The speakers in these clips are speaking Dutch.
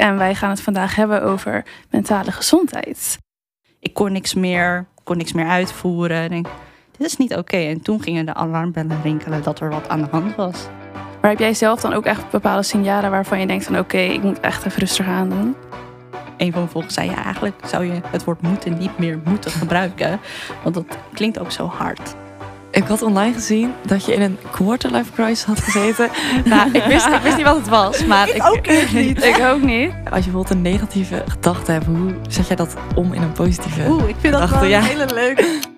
en wij gaan het vandaag hebben over mentale gezondheid. Ik kon niks meer, kon niks meer uitvoeren. Ik denk, dit is niet oké. En toen gingen de alarmbellen rinkelen dat er wat aan de hand was. Maar heb jij zelf dan ook echt bepaalde signalen waarvan je denkt van oké, ik moet echt even rustig aan doen? Een van mijn volgers zei, ja, eigenlijk zou je het woord moeten niet meer moeten gebruiken. Want dat klinkt ook zo hard. Ik had online gezien dat je in een quarterlife crisis had gezeten. nou, ik wist, ik wist niet wat het was, maar Ik ook niet. Ik ook niet. Als je bijvoorbeeld een negatieve gedachte hebt, hoe zet jij dat om in een positieve? Oeh, ik vind dat wel een ja. hele leuke.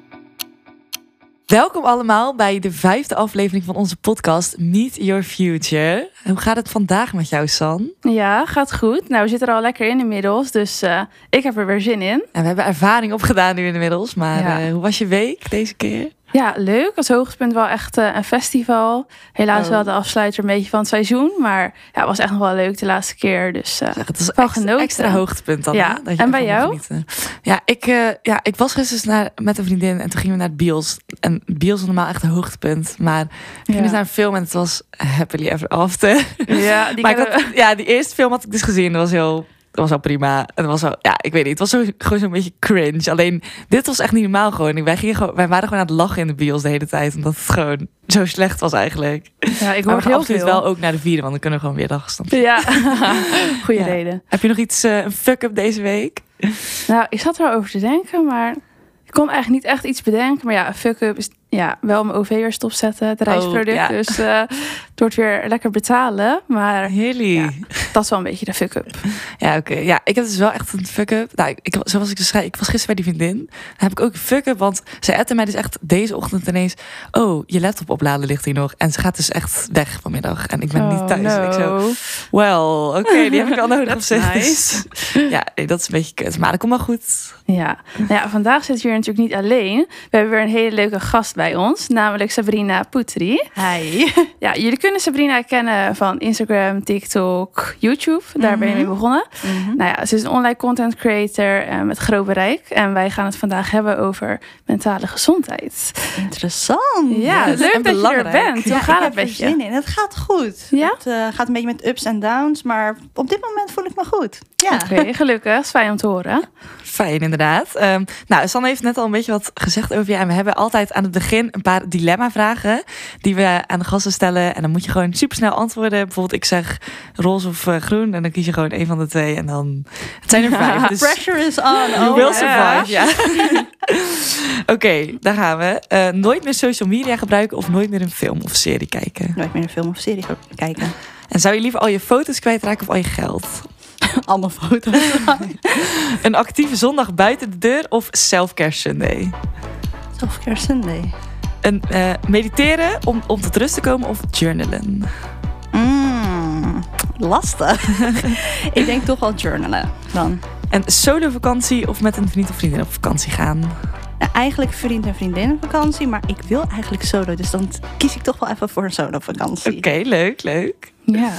Welkom allemaal bij de vijfde aflevering van onze podcast Meet Your Future. Hoe gaat het vandaag met jou, San? Ja, gaat goed. Nou, we zitten er al lekker in inmiddels, dus eh, ik heb er weer zin in. En we hebben ervaring opgedaan nu inmiddels, maar Ja. eh, hoe was je week deze keer? Ja, leuk. Als hoogtepunt wel echt eh, een festival. Helaas Oh. wel de afsluiter een beetje van het seizoen, maar ja, het was echt nog wel leuk de laatste keer. Dus eh, Zeg, het is Wel extra, genoten. extra hoogtepunt dan. Ja. Dat je En bij jou? Ja, ik, eh, ja, ik was gisteren naar, met een vriendin en toen gingen we naar Bios. En Bios is normaal echt een hoogtepunt. Maar we gingen Ja. dus naar een film en het was Happily Ever After. ja, die maar ik ja, die eerste film had ik dus gezien. Dat was heel... Was wel prima. En dat was wel, ja, ik weet niet. Het was zo, gewoon zo'n beetje cringe. Alleen, dit was echt niet normaal gewoon. Wij, gingen gewoon. wij waren gewoon aan het lachen in de bios de hele tijd. Omdat het gewoon zo slecht was eigenlijk. ja, ik Maar hoor we heel veel. wel ook naar de vierde. Want dan kunnen we gewoon weer je? Ja, goede Ja. reden. Heb je nog iets, eh, een fuck-up deze week? Nou, ik zat erover te denken, maar ik kon eigenlijk niet echt iets bedenken. Maar ja, een fuck-up is ja, wel mijn OV weer stopzetten, het reisproduct. Oh, ja. Dus eh, het wordt weer lekker betalen. Maar. Ja. Ja, dat is wel een beetje de fuck-up. oké. Ja, ik heb dus wel echt een fuck-up. Nou, ik, zoals ik dus zei, ik was gisteren bij die vriendin. Dan heb ik ook een fuck-up. Want zij appte mij dus echt deze ochtend ineens... Oh, je laptop opladen ligt hier nog. En ze gaat dus echt weg vanmiddag. En ik ben Oh, niet thuis. En ik zo... no. Well, oké, die heb ik wel nodig op zich. nice. Dus, ja, nee, dat is een beetje kut. Maar dat komt wel goed. Ja. Nou ja, vandaag zitten we hier natuurlijk niet alleen. We hebben weer een hele leuke gast bij ons, namelijk Sabrina Putri. Hi. Ja, jullie kunnen Sabrina kennen van Instagram, TikTok, YouTube. Daar ben je mee Mhm. begonnen. Nou ja, ze is een online content creator eh, met groot bereik. En wij gaan het vandaag hebben over mentale gezondheid. Interessant. Ja, leuk en dat je er bent. Hoe Ja, gaat ik het heb er met je? zin in. Het gaat goed. Ja? Het eh, gaat een beetje met ups en downs, maar op dit moment voel ik me goed. Ja. Oké, gelukkig. is fijn om te horen. Fijn, inderdaad. Ehm, nou, Sanne heeft net al een beetje wat gezegd over je. En we hebben altijd aan het begin een paar dilemma-vragen die we aan de gasten stellen. En dan moet je gewoon supersnel antwoorden. Bijvoorbeeld, ik zeg roze of eh, groen. En dan kies je gewoon een van de twee. En dan... Het zijn er vijf. Dus Pressure is on. you Oh, will survive, ja. Oké, daar gaan we. Eh, nooit meer social media gebruiken of nooit meer een film of serie kijken. Nooit meer een film of serie kijken. En zou je liever al je foto's kwijtraken of al je geld? Allemaal foto's. Een actieve zondag buiten de deur of self-care Sunday? Self-care Sunday. Een eh, mediteren om, om tot rust te komen of journalen? Mm, lastig. ik denk toch wel journalen dan. Een solo vakantie of met een vriend of vriendin op vakantie gaan? Nou, eigenlijk vriend en vriendin vakantie, maar ik wil eigenlijk solo. Dus dan kies ik toch wel even voor een solo vakantie. Oké, leuk, leuk. Ja.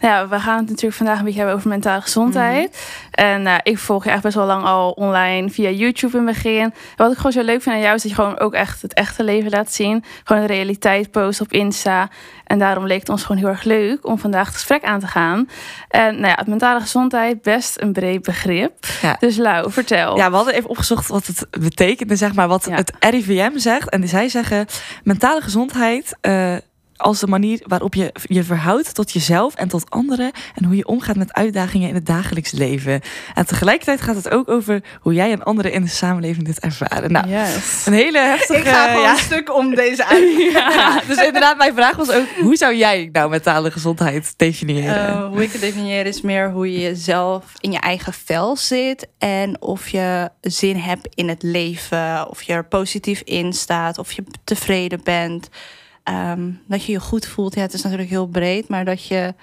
Ja, we gaan het natuurlijk vandaag een beetje hebben over mentale gezondheid. En eh, ik volg je echt best wel lang al online via YouTube in het begin. En wat ik gewoon zo leuk vind aan jou is dat je gewoon ook echt het echte leven laat zien. Gewoon de realiteit post op Insta. En daarom leek het ons gewoon heel erg leuk om vandaag het gesprek aan te gaan. En nou ja, het mentale gezondheid, best een breed begrip. Ja. Dus Lau, vertel. Ja, we hadden even opgezocht wat het betekende, zeg maar, wat Ja. het RIVM zegt. En zij zeggen mentale gezondheid eh, als de manier waarop je je verhoudt tot jezelf en tot anderen. En hoe je omgaat met uitdagingen in het dagelijks leven. En tegelijkertijd gaat het ook over hoe jij en anderen in de samenleving dit ervaren. Nou, Yes. een hele heftige... Ik ga gewoon ja. een stuk om deze uit. Ja, dus inderdaad, mijn vraag was ook: hoe zou jij nou mentale gezondheid definiëren? Eh, hoe ik het definieer is meer hoe je jezelf in je eigen vel zit. En of je zin hebt in het leven. Of je er positief in staat. Of je tevreden bent. Ehm, dat je je goed voelt. Ja, het is natuurlijk heel breed. Maar dat je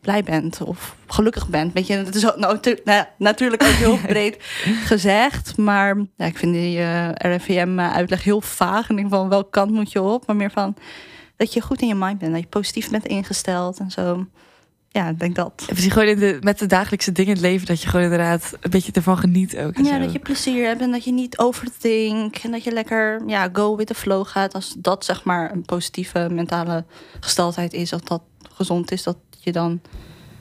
blij bent of gelukkig bent. Weet je, het is ook, nou, nou natuurlijk ook heel breed gezegd. Maar ja, ik vind die eh, RIVM-uitleg heel vaag. En ik denk van welke kant moet je op? Maar meer van dat je goed in je mind bent. Dat je positief bent ingesteld en zo. Ja, ik denk dat. Ja, precies, gewoon in de, met de dagelijkse dingen in het leven, dat je gewoon inderdaad een beetje ervan geniet ook. Ja, zo. dat je plezier hebt en dat je niet overdenkt. En dat je lekker ja, go with the flow gaat. Als dat zeg maar een positieve mentale gesteldheid is. Of dat gezond is, dat je dan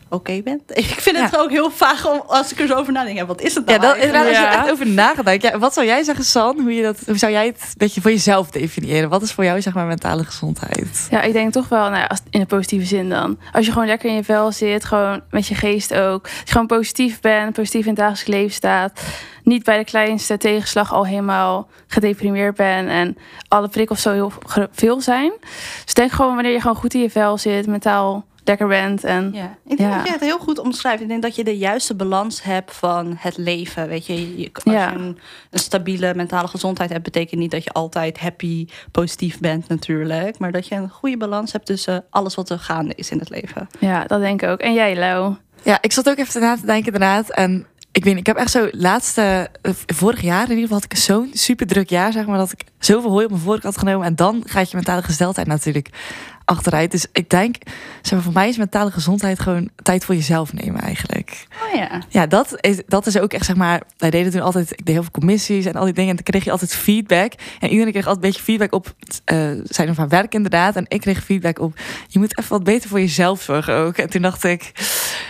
oké bent. Ik vind het Ja. ook heel vaag om, als ik er zo over nadenk. Ja, wat is het nou Ja, dat, eigenlijk? als je Ja. er echt over nagedacht. Ja, wat zou jij zeggen, San? Hoe, je dat, hoe zou jij het een beetje voor jezelf definiëren? Wat is voor jou zeg maar mentale gezondheid? Ja, ik denk toch wel, nou als, in een positieve zin dan. Als je gewoon lekker in je vel zit, gewoon met je geest ook. Als je gewoon positief bent, positief in het dagelijks leven staat. Niet bij de kleinste tegenslag al helemaal gedeprimeerd bent. En alle prikkels zo heel veel zijn. Dus denk gewoon wanneer je gewoon goed in je vel zit, mentaal lekker bent. En Ja, ik denk Ja. dat je het heel goed omschrijft. Ik denk dat je de juiste balans hebt van het leven. Weet je, je als Ja. je een, een stabiele mentale gezondheid hebt, betekent niet dat je altijd happy, positief bent natuurlijk. Maar dat je een goede balans hebt tussen alles wat er gaande is in het leven. ja, dat denk ik ook. En jij, Lau? Ja, ik zat ook even na te denken inderdaad. En ik weet niet, ik heb echt zo laatste, eh, vorig jaar in ieder geval had ik zo'n super druk jaar, zeg maar, dat ik zoveel hooi op mijn vork had genomen. En dan gaat je mentale gesteldheid natuurlijk achteruit. Dus ik denk, zeg maar, voor mij is mentale gezondheid gewoon tijd voor jezelf nemen eigenlijk. Oh ja. Ja, dat is, dat is ook echt, zeg maar, wij deden toen altijd, ik deed heel veel commissies en al die dingen. En dan kreeg je altijd feedback. En iedereen kreeg altijd een beetje feedback op eh zijn of haar werk inderdaad. En ik kreeg feedback op, je moet even wat beter voor jezelf zorgen ook. En toen dacht ik,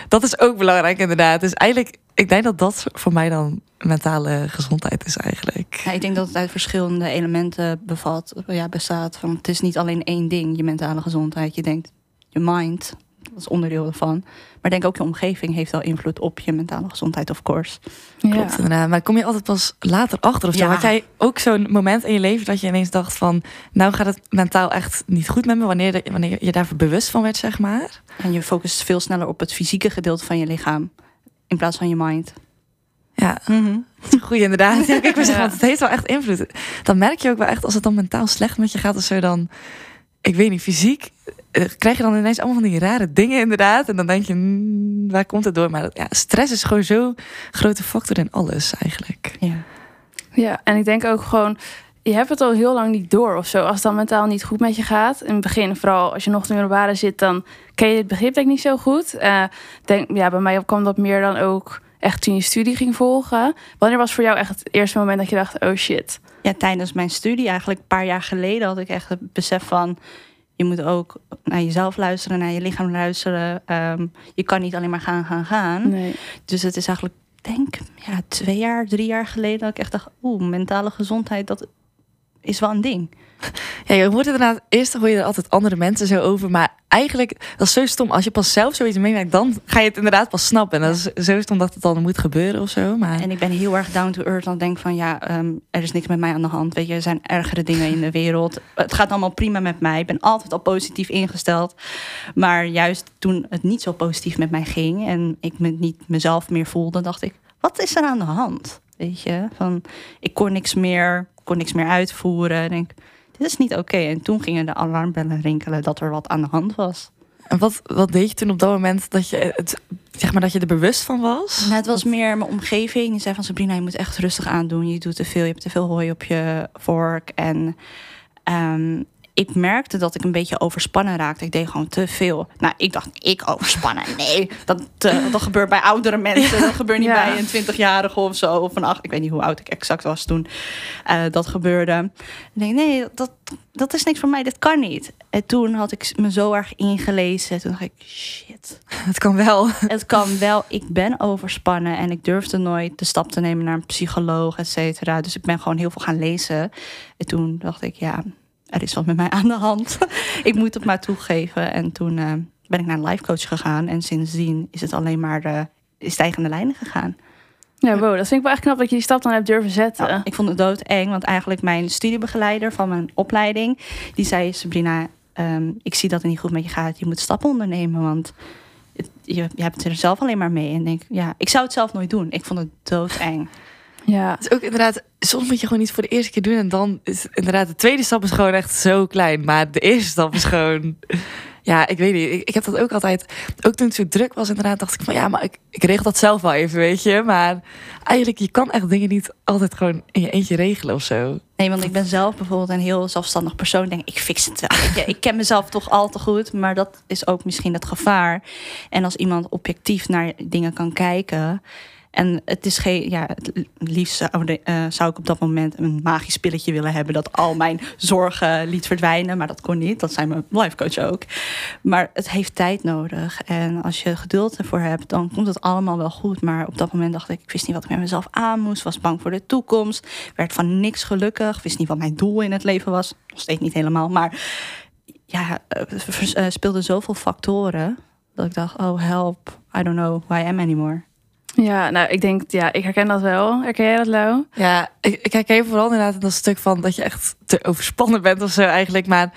dat is ook belangrijk inderdaad. Dus eigenlijk, ik denk dat dat voor mij dan mentale gezondheid is eigenlijk. Ja, ik denk dat het uit verschillende elementen bevat, ja, bestaat. Van, het is niet alleen één ding, je mentale gezondheid. Je denkt, je mind, dat is onderdeel ervan. Maar ik denk ook je omgeving heeft wel invloed op je mentale gezondheid, of course. Ja. Klopt inderdaad. Maar kom je altijd pas later achter of zo? Ja. Had jij ook zo'n moment in je leven dat je ineens dacht van... nou gaat het mentaal echt niet goed met me... wanneer, de- wanneer je daarvoor bewust van werd, zeg maar? En je focust veel sneller op het fysieke gedeelte van je lichaam. In plaats van je mind. Ja, een goeie inderdaad. Ja, kijk, maar zeg, Ja. want het heeft wel echt invloed. Dan merk je ook wel echt als het dan mentaal slecht met je gaat of zo dan... Ik weet niet, fysiek eh, krijg je dan ineens allemaal van die rare dingen inderdaad. En dan denk je, hmm, waar komt het door? Maar ja, stress is gewoon zo'n grote factor in alles eigenlijk. Ja. Ja, en ik denk ook gewoon, je hebt het al heel lang niet door of zo. Als het dan mentaal niet goed met je gaat. In het begin, vooral als je nog in de middelbare zit, dan ken je het begrip denk ik niet zo goed. Eh, denk, ja, bij mij kwam dat meer dan ook echt toen je studie ging volgen. Wanneer was voor jou echt het eerste moment dat je dacht, oh shit. ja, tijdens mijn studie, eigenlijk een paar jaar geleden, had ik echt het besef van. Je moet ook naar jezelf luisteren, naar je lichaam luisteren. Ehm, je kan niet alleen maar gaan, gaan, gaan. Nee. Dus het is eigenlijk, denk ja, twee jaar, drie jaar geleden dat ik echt dacht, oeh, mentale gezondheid, dat is wel een ding. Ja, je hoort inderdaad, eerst hoor je er altijd andere mensen zo over. Maar eigenlijk, dat is zo stom. Als je pas zelf zoiets meemaakt, dan ga je het inderdaad pas snappen. En dat is zo stom dat het dan moet gebeuren of zo. Maar En ik ben heel erg down to earth. Dan denk ik van ja, ehm, er is niks met mij aan de hand. Weet je, er zijn ergere dingen in de wereld. Het gaat allemaal prima met mij. Ik ben altijd al positief ingesteld. Maar juist toen het niet zo positief met mij ging en ik me niet mezelf meer voelde, dacht ik, wat is er aan de hand? Weet je, van ik kon niks meer, kon niks meer uitvoeren. En ik, dit is niet oké. En toen gingen de alarmbellen rinkelen dat er wat aan de hand was. en wat, wat deed je toen op dat moment dat je, het, zeg maar, dat je er bewust van was? Nou, het was meer mijn omgeving. Die zei van Sabrina, je moet echt rustig aandoen. Je doet te veel, je hebt te veel hooi op je vork. En ehm, ik merkte dat ik een beetje overspannen raakte. Ik deed gewoon te veel. Nou, ik dacht, ik overspannen. Nee, dat, eh, dat gebeurt bij oudere mensen. Dat gebeurt niet Ja. bij een 20-jarige of zo. Of een acht. Ik weet niet hoe oud ik exact was toen eh, dat gebeurde. Ik denk, nee, dat, dat is niks voor mij. Dat kan niet. En toen had ik me zo erg ingelezen. Toen dacht ik, shit Het kan wel. het kan wel. Ik ben overspannen en ik durfde nooit de stap te nemen naar een psycholoog, et cetera. Dus ik ben gewoon heel veel gaan lezen. En toen dacht ik, ja, er is wat met mij aan de hand. ik moet het maar toegeven. En toen eh, ben ik naar een life coach gegaan. En sindsdien is het alleen maar eh stijgende lijnen gegaan. Ja, wow, dat vind ik wel echt knap dat je die stap dan hebt durven zetten. Nou, ik vond het doodeng, want eigenlijk mijn studiebegeleider van mijn opleiding... die zei, Sabrina, ehm, ik zie dat het niet goed met je gaat. Je moet stappen ondernemen, want het- je, je hebt het er zelf alleen maar mee. En denk, ja, ik zou het zelf nooit doen. Ik vond het doodeng. Ja. Het is ook inderdaad, soms moet je gewoon niet voor de eerste keer doen. En dan is inderdaad, de tweede stap is gewoon echt zo klein. Maar de eerste stap is gewoon. Ja, ik weet niet. Ik, ik heb dat ook altijd. Ook toen het zo druk was, inderdaad, dacht ik van ja, maar ik, ik regel dat zelf wel even, weet je. Maar eigenlijk, je kan echt dingen niet altijd gewoon in je eentje regelen of zo. Nee, want ik ben zelf bijvoorbeeld een heel zelfstandig persoon. Ik denk, ik fix het wel. Ik, ik ken mezelf toch al te goed. Maar dat is ook misschien het gevaar. En als iemand objectief naar dingen kan kijken. En het is geen, ja, het liefst zou, eh, zou ik op dat moment een magisch pilletje willen hebben. dat al mijn zorgen liet verdwijnen. Maar dat kon niet. Dat zei mijn life coach ook. Maar het heeft tijd nodig. En als je geduld ervoor hebt, dan komt het allemaal wel goed. Maar op dat moment dacht ik, ik wist niet wat ik met mezelf aan moest. Was bang voor de toekomst. Werd van niks gelukkig. Wist niet wat mijn doel in het leven was. Nog steeds niet helemaal. Maar ja, er vers- eh, speelden zoveel factoren. Dat ik dacht, oh help, I don't know who I am anymore. Ja, nou, ik denk, ja, ik herken dat wel. Herken jij dat, Lau? Ja, ik, ik herken vooral inderdaad in dat stuk van dat je echt te overspannen bent of zo eigenlijk. Maar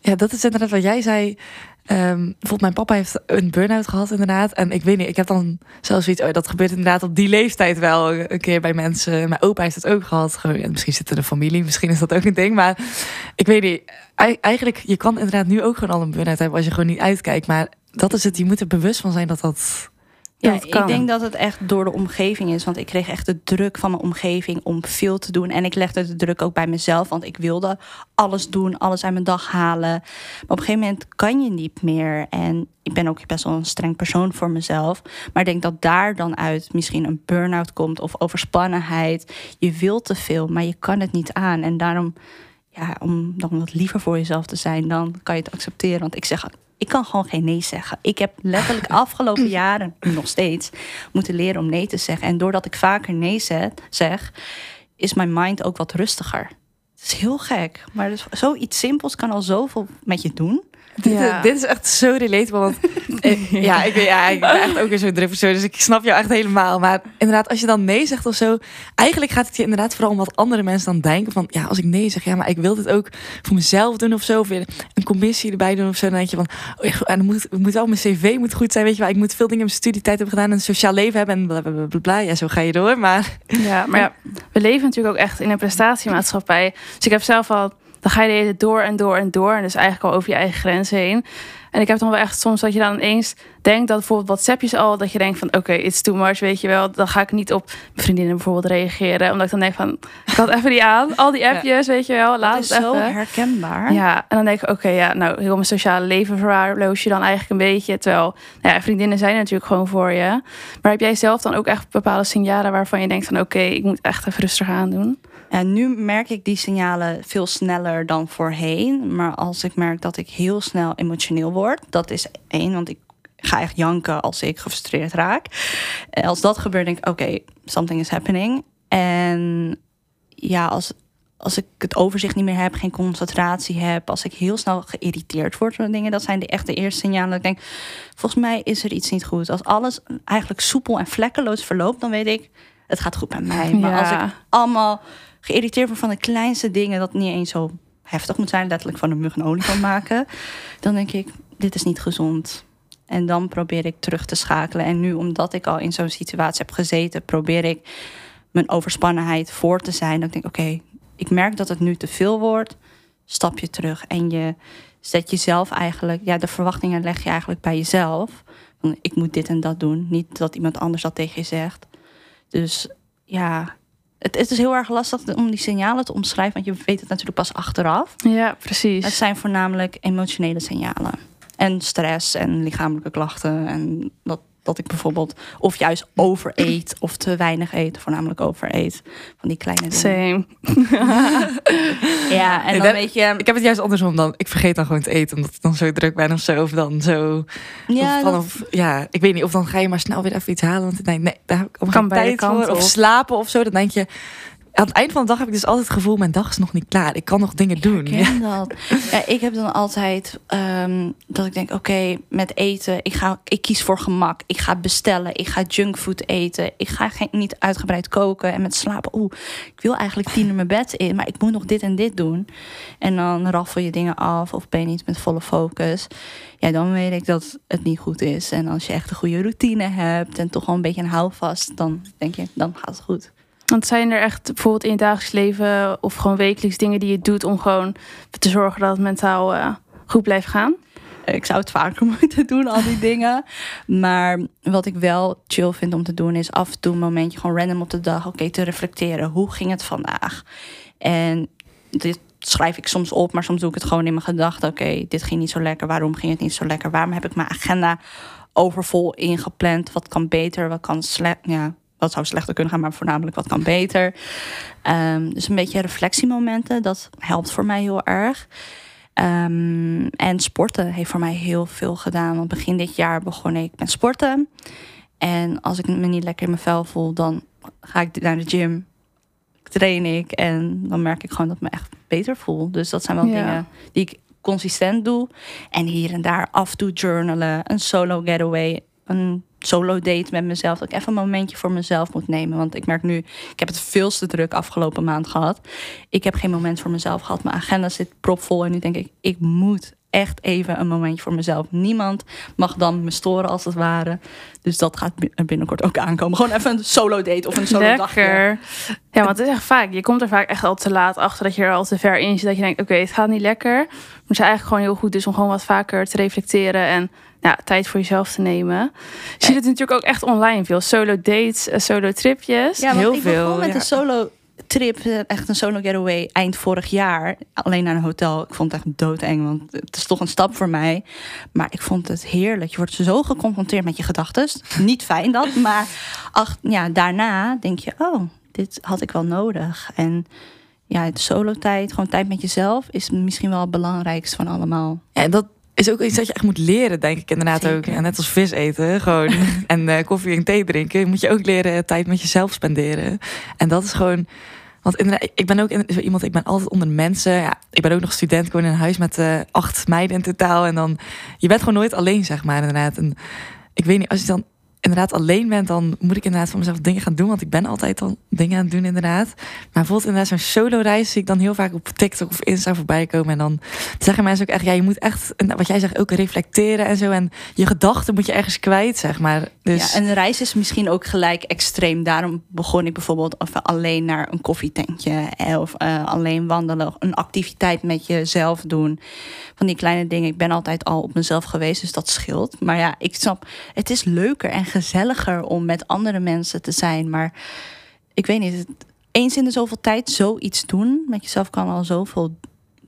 ja, dat is inderdaad wat jij zei. Ehm, bijvoorbeeld mijn papa heeft een burn-out gehad inderdaad. En ik weet niet, ik heb dan zelfs zoiets... Oh, dat gebeurt inderdaad op die leeftijd wel een keer bij mensen. Mijn opa heeft het ook gehad. Gewoon, misschien zit er de familie, misschien is dat ook een ding. Maar ik weet niet, ei- eigenlijk... Je kan inderdaad nu ook gewoon al een burn-out hebben als je gewoon niet uitkijkt. Maar dat is het, je moet er bewust van zijn dat dat... Ja, ik denk dat het echt door de omgeving is. Want ik kreeg echt de druk van mijn omgeving om veel te doen. En ik legde de druk ook bij mezelf. Want ik wilde alles doen, alles uit mijn dag halen. Maar op een gegeven moment kan je niet meer. En ik ben ook best wel een streng persoon voor mezelf. Maar ik denk dat daar dan uit misschien een burn-out komt of overspannenheid. Je wilt te veel, maar je kan het niet aan. En daarom, ja, om dan wat liever voor jezelf te zijn, dan kan je het accepteren. Want ik zeg, ik kan gewoon geen nee zeggen. Ik heb letterlijk afgelopen jaren, nog steeds, moeten leren om nee te zeggen. En doordat ik vaker nee zet, zeg, is mijn mind ook wat rustiger. Het is heel gek, maar dus zoiets simpels kan al zoveel met je doen. Dit, Ja. dit is echt zo relatable. Want ik- ja, ik ben, ja, ik ben echt ook weer zo'n druk persoon. Dus ik snap jou echt helemaal. Maar inderdaad, als je dan nee zegt of zo. Eigenlijk gaat het je inderdaad vooral om wat andere mensen dan denken. Van ja, als ik nee zeg, ja, maar ik wil dit ook voor mezelf doen of zo. Of weer een commissie erbij doen of zo. Dan denk je van, oh, ja, en dan moet, moet wel mijn cv moet goed zijn. Weet je wel, ik moet veel dingen in mijn studietijd hebben gedaan. En een sociaal leven hebben. En blablabla. Bla, bla, bla. Ja, zo ga je door. Maar Ja, maar ja, we leven natuurlijk ook echt in een prestatiemaatschappij. Dus ik heb zelf al, dan ga je de hele tijd door en door en door. En dus eigenlijk al over je eigen grenzen heen. En ik heb dan wel echt soms dat je dan ineens denkt dat bijvoorbeeld WhatsAppjes al, dat je denkt van oké, it's too much, weet je wel. Dan ga ik niet op mijn vriendinnen bijvoorbeeld reageren. Omdat ik dan denk van, ik had even niet aan. Al die appjes, weet je wel, laat Dat is het zo herkenbaar. Ja, en dan denk ik, oké, ja, nou, heel mijn sociale leven verwaarloos je dan eigenlijk een beetje. Terwijl, nou ja, vriendinnen zijn natuurlijk gewoon voor je. Maar heb jij zelf dan ook echt bepaalde signalen waarvan je denkt van, oké, ik moet echt even rustig aan doen? En nu merk ik die signalen veel sneller dan voorheen. Maar als ik merk dat ik heel snel emotioneel word, dat is één, want ik ga echt janken als ik gefrustreerd raak. En als dat gebeurt, denk ik, oké, something is happening. En ja, als, als ik het overzicht niet meer heb, geen concentratie heb, als ik heel snel geïrriteerd word door dingen, dat zijn de echte eerste signalen. Dat ik denk, volgens mij is er iets niet goed. Als alles eigenlijk soepel en vlekkeloos verloopt, dan weet ik, het gaat goed met mij. Maar Ja. als ik allemaal geïrriteerd van de kleinste dingen, dat niet eens zo heftig moet zijn, letterlijk van een mug olifant maken, dan denk ik, dit is niet gezond. En dan probeer ik terug te schakelen. En nu, omdat ik al in zo'n situatie heb gezeten, probeer ik mijn overspannenheid voor te zijn. Denk ik, oké, ik merk dat het nu te veel wordt. Stap je terug en je zet jezelf eigenlijk, ja, de verwachtingen leg je eigenlijk bij jezelf. Ik moet dit en dat doen. Niet dat iemand anders dat tegen je zegt. Dus ja, het, het is heel erg lastig om die signalen te omschrijven, want je weet het natuurlijk pas achteraf. Ja, precies. Het zijn voornamelijk emotionele signalen. En stress en lichamelijke klachten. En dat, dat ik bijvoorbeeld of juist overeet of te weinig eet. Voornamelijk overeet. Van die kleine dingen. Same. Ja, en Ik dan weet je... ik heb het juist andersom dan. Ik vergeet dan gewoon te eten omdat ik dan zo druk ben of zo. Of dan zo. Ja, of, dat- of, ja, ik weet niet. Of dan ga je maar snel weer even iets halen. Want dan denk nee, daar heb ik tijd voor. kanten Of slapen of zo. Dan denk je... Aan het eind van de dag heb ik dus altijd het gevoel... mijn dag is nog niet klaar. Ik kan nog dingen doen. Ik ken dat. Ja, ik heb dan altijd ehm, dat ik denk, oké, met eten, ik, ga, ik kies voor gemak. Ik ga bestellen, ik ga junkfood eten. Ik ga geen, niet uitgebreid koken en met slapen. Oeh, ik wil eigenlijk tien uur mijn bed in, maar ik moet nog dit en dit doen. En dan raffel je dingen af of ben je niet met volle focus. Ja, dan weet ik dat het niet goed is. En als je echt een goede routine hebt en toch wel een beetje een houvast, dan denk je, dan gaat het goed. Want zijn er echt bijvoorbeeld in je dagelijks leven of gewoon wekelijks dingen die je doet om gewoon te zorgen dat het mentaal eh, goed blijft gaan? Ik zou het vaker moeten doen, al die dingen. Maar wat ik wel chill vind om te doen, is af en toe een momentje gewoon random op de dag, oké, te reflecteren. Hoe ging het vandaag? En dit schrijf ik soms op, maar soms doe ik het gewoon in mijn gedachten. Oké, dit ging niet zo lekker. Waarom ging het niet zo lekker? Waarom heb ik mijn agenda overvol ingepland? Wat kan beter? Wat kan slecht? Ja, wat zou slechter kunnen gaan, maar voornamelijk wat kan beter. Ehm, dus een beetje reflectiemomenten, dat helpt voor mij heel erg. Ehm, en sporten heeft voor mij heel veel gedaan. Want begin dit jaar begon ik met sporten. En als ik me niet lekker in mijn vel voel, dan ga ik naar de gym. Train ik en dan merk ik gewoon dat ik me echt beter voel. Dus dat zijn wel Ja. dingen die ik consistent doe. En hier en daar af en toe journalen, een solo getaway, een solo date met mezelf. Dat ik even een momentje voor mezelf moet nemen. Want ik merk nu, ik heb het veel te druk afgelopen maand gehad. Ik heb geen moment voor mezelf gehad. Mijn agenda zit propvol. En nu denk ik, ik moet echt even een momentje voor mezelf. Niemand mag dan me storen als het ware. Dus dat gaat bi- binnenkort ook aankomen. Gewoon even een solo date of een solo dagje. Ja, want het is echt vaak. Je komt er vaak echt al te laat achter dat je er al te ver in zit. Dat je denkt, oké, het gaat niet lekker. Maar het is eigenlijk gewoon heel goed dus om gewoon wat vaker te reflecteren en ja, tijd voor jezelf te nemen. Je ziet het natuurlijk ook echt online veel. Solo dates, eh, solo tripjes. Ja, want Heel ik begon veel, met ja. een solo trip, eh, echt een solo getaway eind vorig jaar. Alleen naar een hotel. Ik vond het echt doodeng, want het is toch een stap voor mij. Maar ik vond het heerlijk. Je wordt zo geconfronteerd met je gedachten. Niet fijn dat, maar ach, ja, daarna denk je, oh, dit had ik wel nodig. En ja, de solo tijd, gewoon tijd met jezelf, is misschien wel het belangrijkste van allemaal. Ja, en dat is ook iets dat je echt moet leren, denk ik inderdaad Zeker. ook. Ja, net als vis eten, gewoon. en eh, koffie en thee drinken, moet je ook leren tijd met jezelf spenderen. En dat is gewoon... Want inderdaad, ik ben ook zo iemand, ik ben altijd onder de mensen. Ja, ik ben ook nog student, ik woon in een huis met eh, acht meiden in totaal. En dan, je bent gewoon nooit alleen, zeg maar, inderdaad. En ik weet niet, als je dan inderdaad alleen bent, dan moet ik inderdaad voor mezelf dingen gaan doen. Want ik ben altijd al dingen aan het doen, inderdaad. Maar bijvoorbeeld inderdaad zo'n solo-reis zie ik dan heel vaak op TikTok of Insta voorbij komen. En dan zeggen mensen ook echt, ja, je moet echt, wat jij zegt, ook reflecteren en zo. En je gedachten moet je ergens kwijt, zeg maar. Dus Ja, en de reis is misschien ook gelijk extreem. Daarom begon ik bijvoorbeeld alleen naar een koffietentje. eh, Of eh, alleen wandelen. Een activiteit met jezelf doen. Van die kleine dingen. Ik ben altijd al op mezelf geweest, dus dat scheelt. Maar ja, ik snap, het is leuker en gezelliger om met andere mensen te zijn. Maar ik weet niet, eens in de zoveel tijd zoiets doen met jezelf kan al zoveel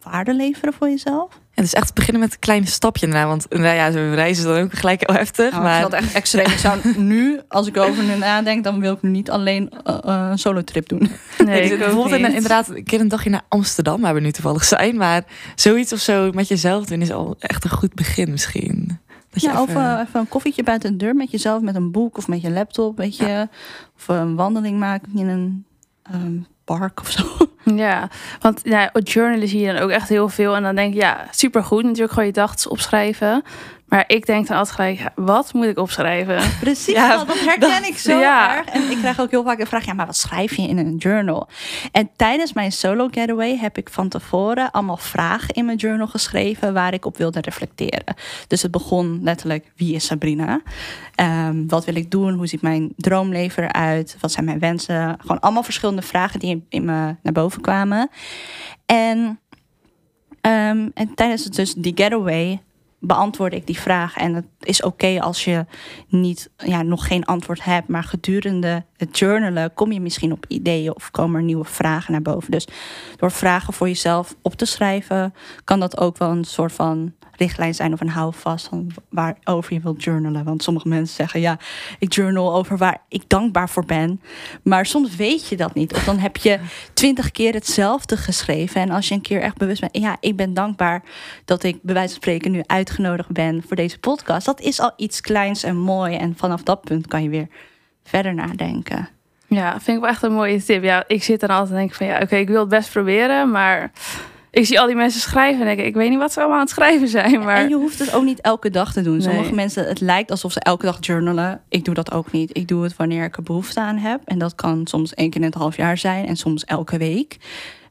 waarde leveren voor jezelf. En het is echt beginnen met een kleine stapje inderdaad. Want inderdaad, ja, zo'n reis is dan ook gelijk heel heftig. Nou, maar ik dat echt extreem. Ik zou nu, als ik over nu nadenk, dan wil ik nu niet alleen eh, eh, een solo trip doen. Nee, dus ik ook bijvoorbeeld in- inderdaad een keer een dagje naar Amsterdam, waar we nu toevallig zijn. Maar zoiets of zo met jezelf doen is al echt een goed begin misschien. Ja, of eh, even een koffietje buiten de deur met jezelf, met een boek of met je laptop, weet je. Of een wandeling maken in een ehm, park of zo. Ja, want ja, journalen zie je dan ook echt heel veel. En dan denk je, ja, supergoed. Natuurlijk gewoon je gedachten opschrijven. Maar ik denk dan altijd gelijk, wat moet ik opschrijven? Precies, Ja, dat, dat herken ik zo ja. erg. En ik krijg ook heel vaak de vraag, ja, maar wat schrijf je in een journal? En tijdens mijn solo getaway heb ik van tevoren allemaal vragen in mijn journal geschreven waar ik op wilde reflecteren. Dus het begon letterlijk, wie is Sabrina? Ehm, wat wil ik doen? Hoe ziet mijn droomleven eruit? Wat zijn mijn wensen? Gewoon allemaal verschillende vragen die in, in me naar boven kwamen. En, ehm, en tijdens het dus die getaway beantwoordde ik die vraag. En het is oké als je niet, ja, nog geen antwoord hebt. Maar gedurende het journalen kom je misschien op ideeën of komen er nieuwe vragen naar boven. Dus door vragen voor jezelf op te schrijven, kan dat ook wel een soort van richtlijn zijn of een houvast van waarover je wilt journalen. Want sommige mensen zeggen, ja, ik journal over waar ik dankbaar voor ben. Maar soms weet je dat niet. Of dan heb je twintig keer hetzelfde geschreven. En als je een keer echt bewust bent, ja, ik ben dankbaar dat ik bij wijze van spreken nu uitgenodigd ben voor deze podcast. Dat is al iets kleins en mooi. En vanaf dat punt kan je weer verder nadenken. Ja, vind ik wel echt een mooie tip. Ja, ik zit dan altijd en denk van, ja, oké, ik wil het best proberen. Maar ik zie al die mensen schrijven en denk ik, ik weet niet wat ze allemaal aan het schrijven zijn. Maar En je hoeft het ook niet elke dag te doen. Sommige mensen, het lijkt alsof ze elke dag journalen. Ik doe dat ook niet. Ik doe het wanneer ik er behoefte aan heb. En dat kan soms één keer in het half jaar zijn. En soms elke week.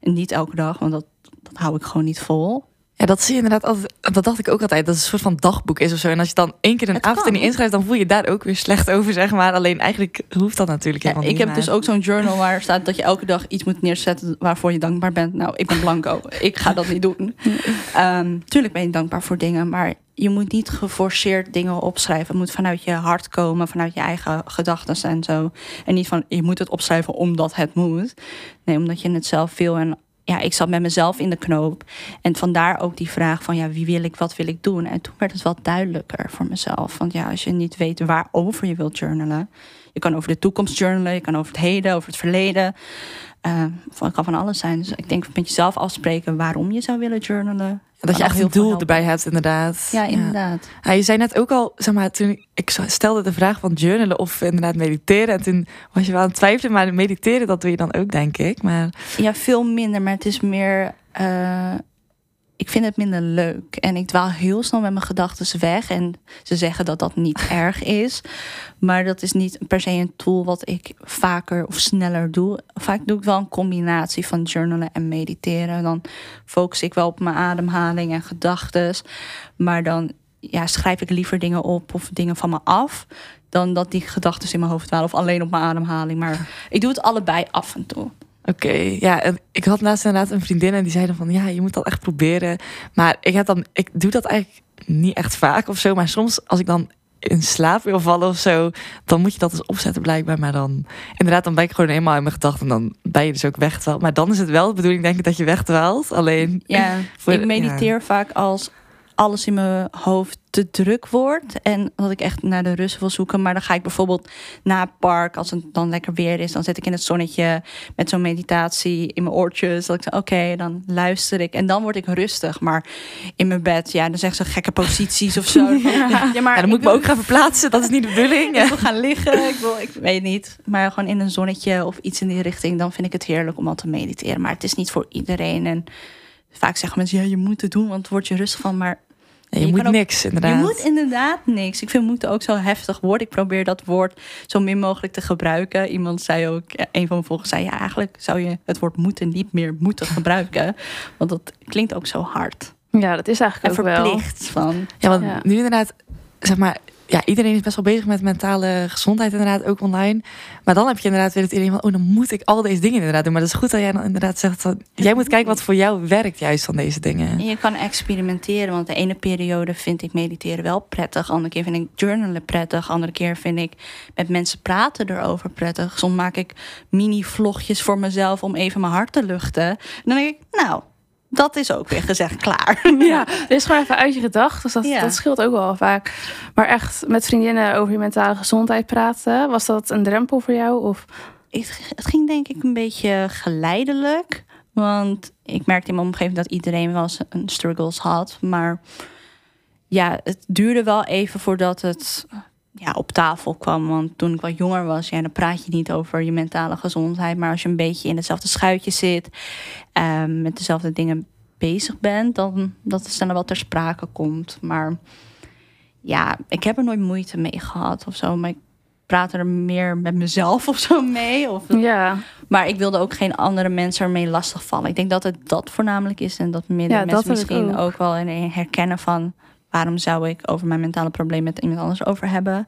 En niet elke dag, want dat, dat hou ik gewoon niet vol. Ja, dat zie je inderdaad altijd. Dat dacht ik ook altijd. Dat het een soort van dagboek is of zo. En als je dan één keer een Het avond in inschrijft, dan voel je daar ook weer slecht over, zeg maar. Alleen eigenlijk hoeft dat natuurlijk Ja, helemaal ik niet. heb dus ook zo'n journal waar staat dat je elke dag iets moet neerzetten waarvoor je dankbaar bent. Nou, ik ben blanco. ik ga dat niet doen. Ehm, tuurlijk ben je dankbaar voor dingen, maar je moet niet geforceerd dingen opschrijven. Het moet vanuit je hart komen, vanuit je eigen gedachten en zo. En niet van je moet het opschrijven omdat het moet. Nee, omdat je het zelf wil en ja, ik zat met mezelf in de knoop. En vandaar ook die vraag van ja, wie wil ik, wat wil ik doen? En toen werd het wat duidelijker voor mezelf. Want ja, als je niet weet waarover je wilt journalen. Je kan over de toekomst journalen, je kan over het heden, over het verleden. Uh, het kan van alles zijn. Dus ik denk met jezelf afspreken waarom je zou willen journalen. Dat je echt een doel erbij hebt, inderdaad. Ja, inderdaad. Ja. je zei net ook al, zeg maar, toen ik stelde de vraag van journalen of inderdaad mediteren. En toen was je wel aan het twijfelen, maar mediteren, dat doe je dan ook, denk ik. Maar... Ja, veel minder, maar het is meer. Uh, ik vind het minder leuk. En ik dwaal heel snel met mijn gedachten weg. En ze zeggen dat dat niet erg is. Maar dat is niet per se een tool wat ik vaker of sneller doe. Vaak doe ik wel een combinatie van journalen en mediteren. Dan focus ik wel op mijn ademhaling en gedachten. Maar dan ja, schrijf ik liever dingen op of dingen van me af. Dan dat die gedachten in mijn hoofd dwalen. Of alleen op mijn ademhaling. Maar ik doe het allebei af en toe. Oké, ja, en ik had laatst inderdaad een vriendin en die zei dan van ja, je moet dat echt proberen. Maar ik heb dan, ik doe dat eigenlijk niet echt vaak of zo. Maar soms als ik dan in slaap wil vallen of zo, dan moet je dat eens opzetten blijkbaar. Maar dan, inderdaad, dan ben ik gewoon eenmaal in mijn gedachten en dan ben je dus ook wegdwaald. Maar dan is het wel de bedoeling, denk ik, dat je wegdwaalt. Alleen. Ja, ik mediteer vaak als alles in mijn hoofd te druk wordt. En dat ik echt naar de rust wil zoeken. Maar dan ga ik bijvoorbeeld naar het park. Als het dan lekker weer is. Dan zit ik in het zonnetje met zo'n meditatie in mijn oortjes. Dat ik zeg, oké, dan luister ik. En dan word ik rustig. Maar in mijn bed, ja, dan zeggen ze gekke posities of zo. Ja, maar dan moet ik me ook gaan verplaatsen. Dat is niet de bedoeling. Ik wil gaan liggen. Ik, wil, ik weet niet. Maar gewoon in een zonnetje of iets in die richting. Dan vind ik het heerlijk om al te mediteren. Maar het is niet voor iedereen. En vaak zeggen mensen, ja, je moet het doen, want het wordt je rustig van. Maar je, moet niks, inderdaad. Je moet inderdaad niks. Ik vind moeten ook zo heftig woord. Ik probeer dat woord zo min mogelijk te gebruiken. Iemand zei ook, een van mijn volgers zei... ja, eigenlijk zou je het woord moeten niet meer moeten gebruiken. Want dat klinkt ook zo hard. Ja, dat is eigenlijk en ook verplicht Van, ja, want nu inderdaad, zeg maar ja, iedereen is best wel bezig met mentale gezondheid, inderdaad, ook online. Maar dan heb je inderdaad weer het idee van, oh, dan moet ik al deze dingen inderdaad doen. Maar dat is goed dat jij dan inderdaad zegt, van, jij moet kijken wat voor jou werkt juist van deze dingen. En je kan experimenteren, want de ene periode vind ik mediteren wel prettig. Andere keer vind ik journalen prettig. Andere keer vind ik met mensen praten erover prettig. Soms maak ik mini-vlogjes voor mezelf om even mijn hart te luchten. En dan denk ik, nou, dat is ook weer gezegd klaar. Ja, het is gewoon even uit je gedachten. Dus dat, dat scheelt ook wel vaak. Maar echt met vriendinnen over je mentale gezondheid praten, was dat een drempel voor jou? Of? Het ging denk ik een beetje geleidelijk. Want ik merkte in mijn omgeving dat iedereen wel eens een struggles had. Maar ja, het duurde wel even voordat het ja, op tafel kwam. Want toen ik wat jonger was, ja, dan praat je niet over je mentale gezondheid. Maar als je een beetje in hetzelfde schuitje zit, um, met dezelfde dingen bezig bent, dan dat het dan wel ter sprake komt. Maar ja, ik heb er nooit moeite mee gehad of zo. Maar ik praat er meer met mezelf of zo mee. Of, ja. Maar ik wilde ook geen andere mensen ermee lastigvallen. Ik denk dat het dat voornamelijk is. En dat meer ja, mensen misschien ook. ook wel in herkennen van waarom zou ik over mijn mentale probleem met iemand anders over hebben?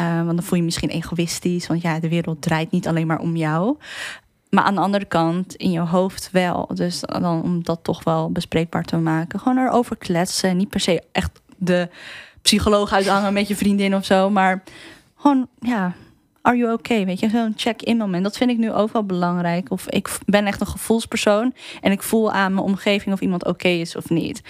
Uh, want dan voel je misschien egoïstisch, want ja, de wereld draait niet alleen maar om jou. Maar aan de andere kant, in je hoofd wel. Dus dan om dat toch wel bespreekbaar te maken. Gewoon erover kletsen. Niet per se echt de psycholoog uithangen met je vriendin of zo. Maar gewoon, ja, are you okay? Weet je, zo'n check-in moment. Dat vind ik nu ook wel belangrijk. Of ik ben echt een gevoelspersoon. En ik voel aan mijn omgeving of iemand oké is of niet.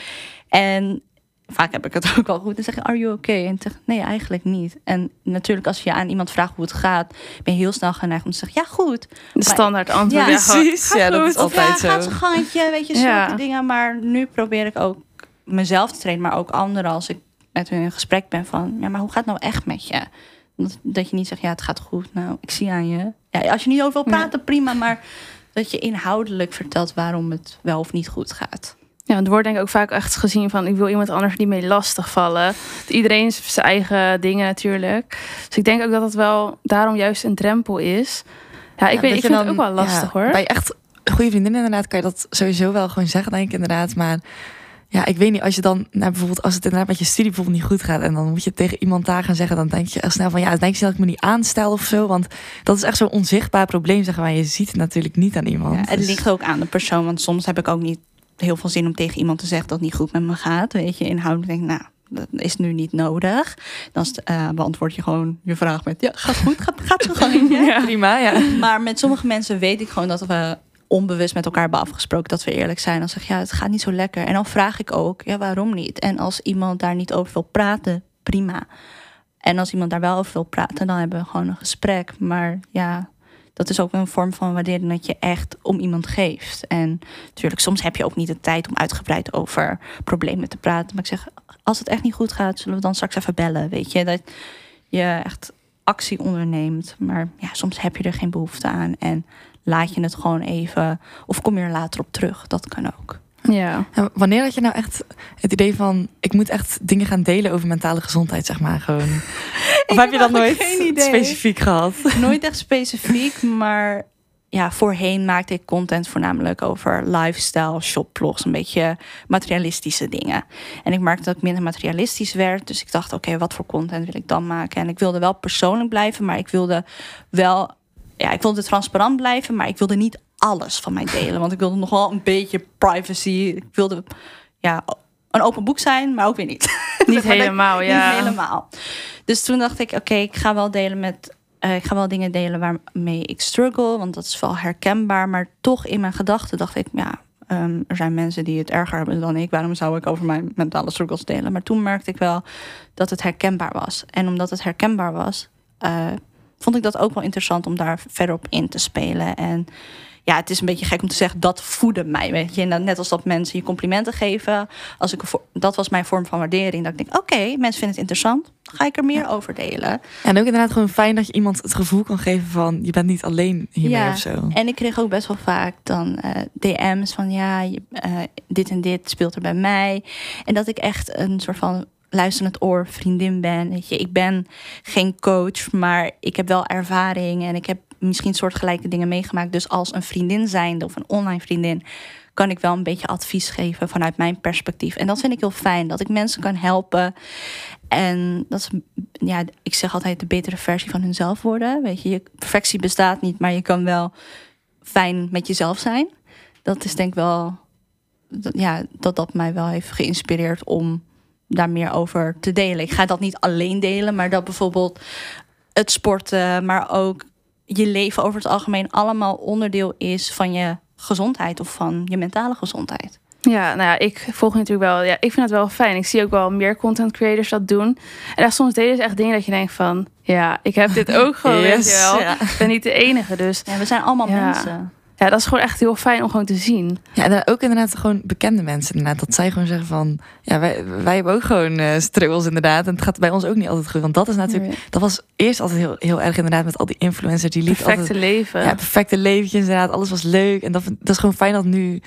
En vaak heb ik het ook al goed. En zeg je, are you okay? En zeg nee, eigenlijk niet. En natuurlijk, als je aan iemand vraagt hoe het gaat, ben je heel snel geneigd om te zeggen, ja, goed. De standaard antwoord. Ja, precies. Ja, dat is altijd ja, zo. Gaat zo'n gangetje, weet je, zulke dingen. Maar nu probeer ik ook mezelf te trainen, maar ook anderen als ik met hun in gesprek ben van, ja, maar hoe gaat het nou echt met je? Dat, dat je niet zegt, ja, het gaat goed. Nou, ik zie aan je. Ja, als je niet over wil praten, prima. Maar dat je inhoudelijk vertelt waarom het wel of niet goed gaat. Ja, het wordt denk ik ook vaak echt gezien van ik wil iemand anders niet mee lastigvallen. Iedereen heeft zijn eigen dingen natuurlijk. Dus ik denk ook dat het wel daarom juist een drempel is. Ja, ik, weet, ik vind dan, het ook wel lastig hoor. Bij echt goede vriendinnen inderdaad kan je dat sowieso wel gewoon zeggen, denk ik inderdaad. Maar ja, ik weet niet, als je dan, nou, bijvoorbeeld als het inderdaad met je studie bijvoorbeeld niet goed gaat en dan moet je tegen iemand daar gaan zeggen, dan denk je echt snel van ja, denk je dat ik me niet aanstel of zo, want dat is echt zo'n onzichtbaar probleem, zeggen wij. Je ziet het natuurlijk niet aan iemand. Ja, het dus ligt ook aan de persoon, want soms heb ik ook niet heel veel zin om tegen iemand te zeggen dat het niet goed met me gaat. Weet je, inhoudelijk denk ik, nou, dat is nu niet nodig. Dan uh, beantwoord je gewoon je vraag met, ja, gaat goed, gaat, gaat zo gewoon. Ja, prima, ja. Maar met sommige mensen weet ik gewoon dat we onbewust met elkaar hebben afgesproken dat we eerlijk zijn. Dan zeg je, ja, het gaat niet zo lekker. En dan vraag ik ook, ja, waarom niet? En als iemand daar niet over wil praten, prima. En als iemand daar wel over wil praten, dan hebben we gewoon een gesprek. Maar ja, dat is ook een vorm van waardering dat je echt om iemand geeft. En natuurlijk, soms heb je ook niet de tijd om uitgebreid over problemen te praten. Maar ik zeg, als het echt niet goed gaat, zullen we dan straks even bellen. Weet je, dat je echt actie onderneemt. Maar ja, soms heb je er geen behoefte aan. En laat je het gewoon even. Of kom je er later op terug. Dat kan ook. Ja. En wanneer had je nou echt het idee van... ik moet echt dingen gaan delen over mentale gezondheid, zeg maar, gewoon? Of heb je dat nooit specifiek gehad? Nooit echt specifiek, maar ja, voorheen maakte ik content voornamelijk over lifestyle, shopblogs, een beetje materialistische dingen. En ik merkte dat ik minder materialistisch werd, dus ik dacht, oké, wat voor content wil ik dan maken? En ik wilde wel persoonlijk blijven, maar ik wilde wel, ja, ik wilde transparant blijven, maar ik wilde niet alles van mij delen, want ik wilde nog wel een beetje privacy. Ik wilde, ja, een open boek zijn, maar ook weer niet. Niet helemaal, ja. Niet helemaal. Dus toen dacht ik, oké, ik ga wel delen met. eh, ik ga wel dingen delen waarmee ik struggle, want dat is wel herkenbaar. Maar toch in mijn gedachten dacht ik, ja, ehm, er zijn mensen die het erger hebben dan ik. Waarom zou ik over mijn mentale struggles delen? Maar toen merkte ik wel dat het herkenbaar was. En omdat het herkenbaar was, eh, vond ik dat ook wel interessant om daar verder op in te spelen. En ja, het is een beetje gek om te zeggen, dat voedde mij. Weet je, en net als dat mensen je complimenten geven. Als ik, dat was mijn vorm van waardering. Dat ik denk, oké, mensen vinden het interessant. Ga ik er meer over delen. En ook inderdaad gewoon fijn dat je iemand het gevoel kan geven van... je bent niet alleen hiermee Ja, of zo. En ik kreeg ook best wel vaak dan eh, DM's van ja, je- eh, dit en dit speelt er bij mij. En dat ik echt een soort van luisterend oor vriendin ben. Weet je, ik ben geen coach, maar ik heb wel ervaring en ik heb misschien soortgelijke dingen meegemaakt. Dus als een vriendin zijnde of een online vriendin kan ik wel een beetje advies geven vanuit mijn perspectief. En dat vind ik heel fijn, dat ik mensen kan helpen. En dat is, ja, ik zeg altijd de betere versie van hunzelf worden. Weet je, je perfectie bestaat niet, maar je kan wel fijn met jezelf zijn. Dat is denk ik wel, dat- ja, dat dat mij wel heeft geïnspireerd om daar meer over te delen. Ik ga dat niet alleen delen, maar dat bijvoorbeeld het sporten, maar ook je leven over het algemeen allemaal onderdeel is van je gezondheid of van je mentale gezondheid. Ja, nou ja, ik volg natuurlijk wel. Ja, ik vind het wel fijn. Ik zie ook wel meer content creators dat doen. En echt, soms delen ze echt dingen dat je denkt van... Ja, ik heb dit ook gewoon, weet je wel. ja. Ik ben niet de enige, dus... Ja, we zijn allemaal Ja. mensen. Ja, dat is gewoon echt heel fijn om gewoon te zien. Ja, en ook inderdaad gewoon bekende mensen. Inderdaad, dat zij gewoon zeggen van... Ja, wij, wij hebben ook gewoon eh struggles inderdaad. En het gaat bij ons ook niet altijd goed. Want dat is natuurlijk... Dat was eerst altijd heel, heel erg inderdaad met al die influencers. Die lieten Perfecte altijd... leven. Ja, perfecte leventjes inderdaad. Alles was leuk. En dat, dat is gewoon fijn dat nu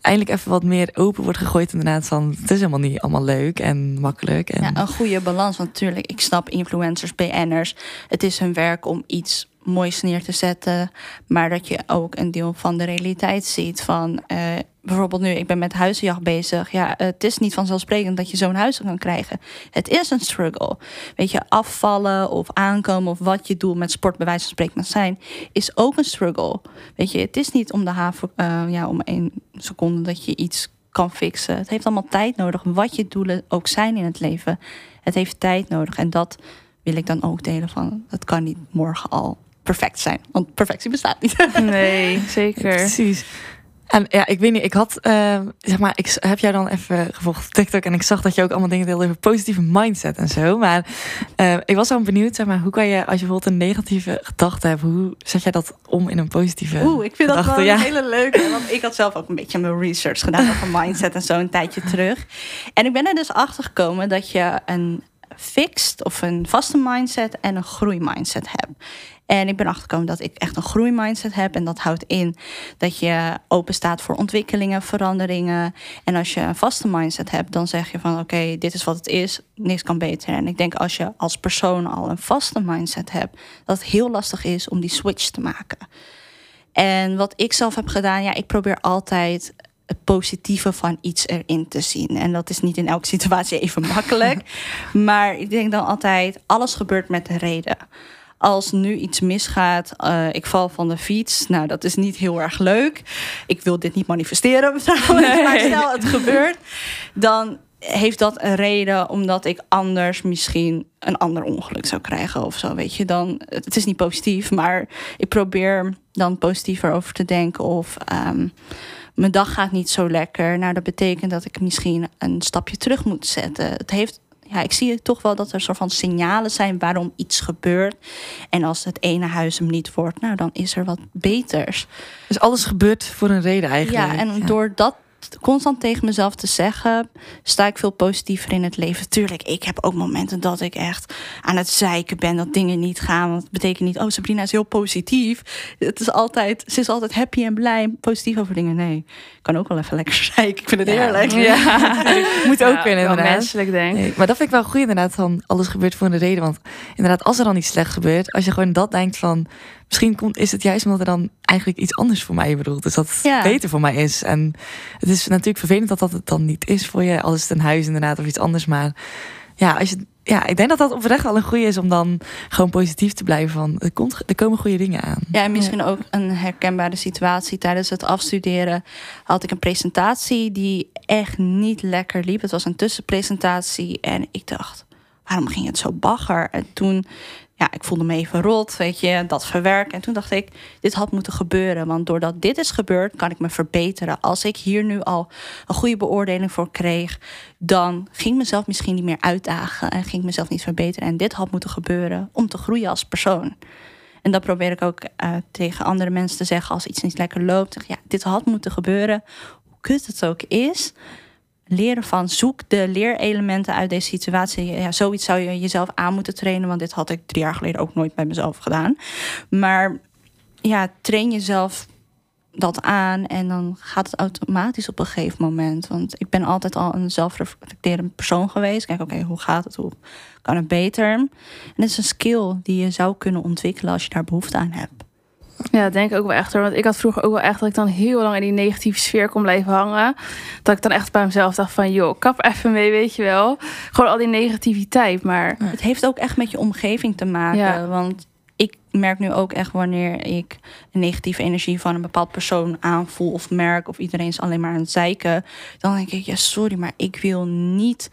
eindelijk even wat meer open wordt gegooid inderdaad. Van, het is helemaal niet allemaal leuk en makkelijk. En, Ja, een goede balans. Want natuurlijk, ik snap influencers, BN'ers. Het is hun werk om iets moois neer te zetten. Maar dat je ook een deel van de realiteit ziet. Van eh, bijvoorbeeld nu, ik ben met huizenjacht bezig. Ja, het is niet vanzelfsprekend dat je zo'n huis kan krijgen. Het is een struggle. Weet je, afvallen of aankomen of wat je doel met sport bij wijze van spreken zijn, is ook een struggle. Weet je, het is niet om de haven, eh, ja, om één seconde dat je iets kan fixen. Het heeft allemaal tijd nodig. Wat je doelen ook zijn in het leven. Het heeft tijd nodig. En dat wil ik dan ook delen van. Het kan niet morgen al perfect zijn. Want perfectie bestaat niet. Nee, zeker. Precies. En ja, ik weet niet, ik had, eh, zeg maar, ik heb jou dan even gevolgd op TikTok en ik zag dat je ook allemaal dingen deelde over positieve mindset en zo. Maar eh, ik was wel benieuwd, zeg maar, hoe kan je, als je bijvoorbeeld een negatieve gedachte hebt, hoe zet jij dat om in een positieve Oeh, ik vind dat wel een hele leuke. Want ik had zelf ook een beetje mijn research gedaan over mindset en zo een tijdje terug. En ik ben er dus achter gekomen dat je een fixed of een vaste mindset en een groeimindset hebt. En ik ben achtergekomen dat ik echt een groeimindset heb. En dat houdt in dat je open staat voor ontwikkelingen, veranderingen. En als je een vaste mindset hebt, dan zeg je van oké, dit is wat het is, niks kan beter. En ik denk als je als persoon al een vaste mindset hebt, dat het heel lastig is om die switch te maken. En wat ik zelf heb gedaan, ja, ik probeer altijd het positieve van iets erin te zien. En dat is niet in elke situatie even makkelijk. maar ik denk dan altijd, alles gebeurt met een reden. Als nu iets misgaat, eh, ik val van de fiets. Nou, dat is niet heel erg leuk. Ik wil dit niet manifesteren trouwens, maar stel het gebeurt. Dan heeft dat een reden omdat ik anders misschien een ander ongeluk zou krijgen of zo, weet je? Dan, het is niet positief, maar ik probeer dan positiever over te denken of ehm, mijn dag gaat niet zo lekker. Nou, dat betekent dat ik misschien een stapje terug moet zetten. Het heeft ja, ik zie toch wel dat er soort van signalen zijn waarom iets gebeurt. En als het ene huis hem niet wordt, nou dan is er wat beters. Dus alles gebeurt voor een reden eigenlijk. Ja, en door dat constant tegen mezelf te zeggen, sta ik veel positiever in het leven. Tuurlijk, ik heb ook momenten dat ik echt aan het zeiken ben dat dingen niet gaan. Want het betekent niet, oh Sabrina is heel positief. Het is altijd, ze is altijd happy en blij, positief over dingen. Nee, ik kan ook wel even lekker zeiken. Ik vind het heerlijk. Ja, moet ook Ja, kunnen wel inderdaad. menselijk denk. Nee, maar dat vind ik wel goed inderdaad van alles gebeurt voor een reden. Want inderdaad, als er dan iets slecht gebeurt, als je gewoon dat denkt van misschien komt, is het juist omdat er dan eigenlijk iets anders voor mij bedoelt. Dus dat het Ja. beter voor mij is. En het is natuurlijk vervelend dat dat het dan niet is voor je. Als het een huis inderdaad of iets anders. Maar ja, als je, ja, ik denk dat dat oprecht wel een goede is om dan gewoon positief te blijven van er, komt, er komen goede dingen aan. Ja, en misschien ook een herkenbare situatie. Tijdens het afstuderen had ik een presentatie die echt niet lekker liep. Het was een tussenpresentatie en ik dacht, waarom ging het zo bagger? En toen, ja, ik voelde me even rot, weet je, dat verwerken. En toen dacht ik, dit had moeten gebeuren. Want doordat dit is gebeurd, kan ik me verbeteren. Als ik hier nu al een goede beoordeling voor kreeg, dan ging ik mezelf misschien niet meer uitdagen en ging ik mezelf niet verbeteren. En dit had moeten gebeuren om te groeien als persoon. En dat probeer ik ook eh, tegen andere mensen te zeggen als iets niet lekker loopt. Ja, dit had moeten gebeuren. Hoe kut het ook is. Leren van zoek de leerelementen uit deze situatie. Ja, zoiets zou je jezelf aan moeten trainen. Want dit had ik drie jaar geleden ook nooit bij mezelf gedaan. Maar ja, train jezelf dat aan en dan gaat het automatisch op een gegeven moment. Want ik ben altijd al een zelfreflecterend persoon geweest. Kijk, oké, hoe gaat het? Hoe kan het beter? En het is een skill die je zou kunnen ontwikkelen als je daar behoefte aan hebt. Ja, dat denk ik ook wel echt hoor. Want ik had vroeger ook wel echt dat ik dan heel lang in die negatieve sfeer kon blijven hangen. Dat ik dan echt bij mezelf dacht van, joh, kap even mee, weet je wel. Gewoon al die negativiteit. Maar Het heeft ook echt met je omgeving te maken. Ja. Want ik merk nu ook echt wanneer ik een negatieve energie van een bepaald persoon aanvoel of merk, of iedereen is alleen maar aan het zeiken, dan denk ik, ja, sorry, maar ik wil niet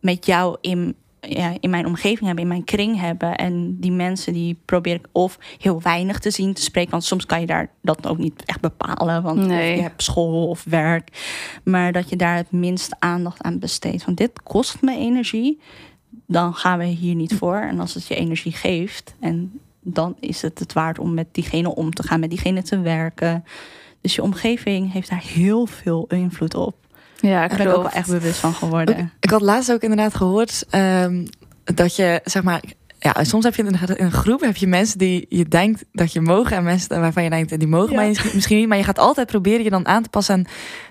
met jou in, ja, in mijn omgeving hebben, in mijn kring hebben. En die mensen die probeer ik of heel weinig te zien, te spreken. Want soms kan je daar dat ook niet echt bepalen. Want Nee. je hebt school of werk. Maar dat je daar het minst aandacht aan besteedt. Want dit kost me energie dan gaan we hier niet voor. En als het je energie geeft, en dan is het het waard om met diegene om te gaan, met diegene te werken. Dus je omgeving heeft daar heel veel invloed op. ja, Daar ben ik ook wel echt bewust van geworden. Ik had laatst ook inderdaad gehoord ehm, dat je, zeg maar, ja, soms heb je in een groep heb je mensen die je denkt dat je mogen en mensen waarvan je denkt die mogen Ja. misschien- niet, maar je gaat altijd proberen je dan aan te passen aan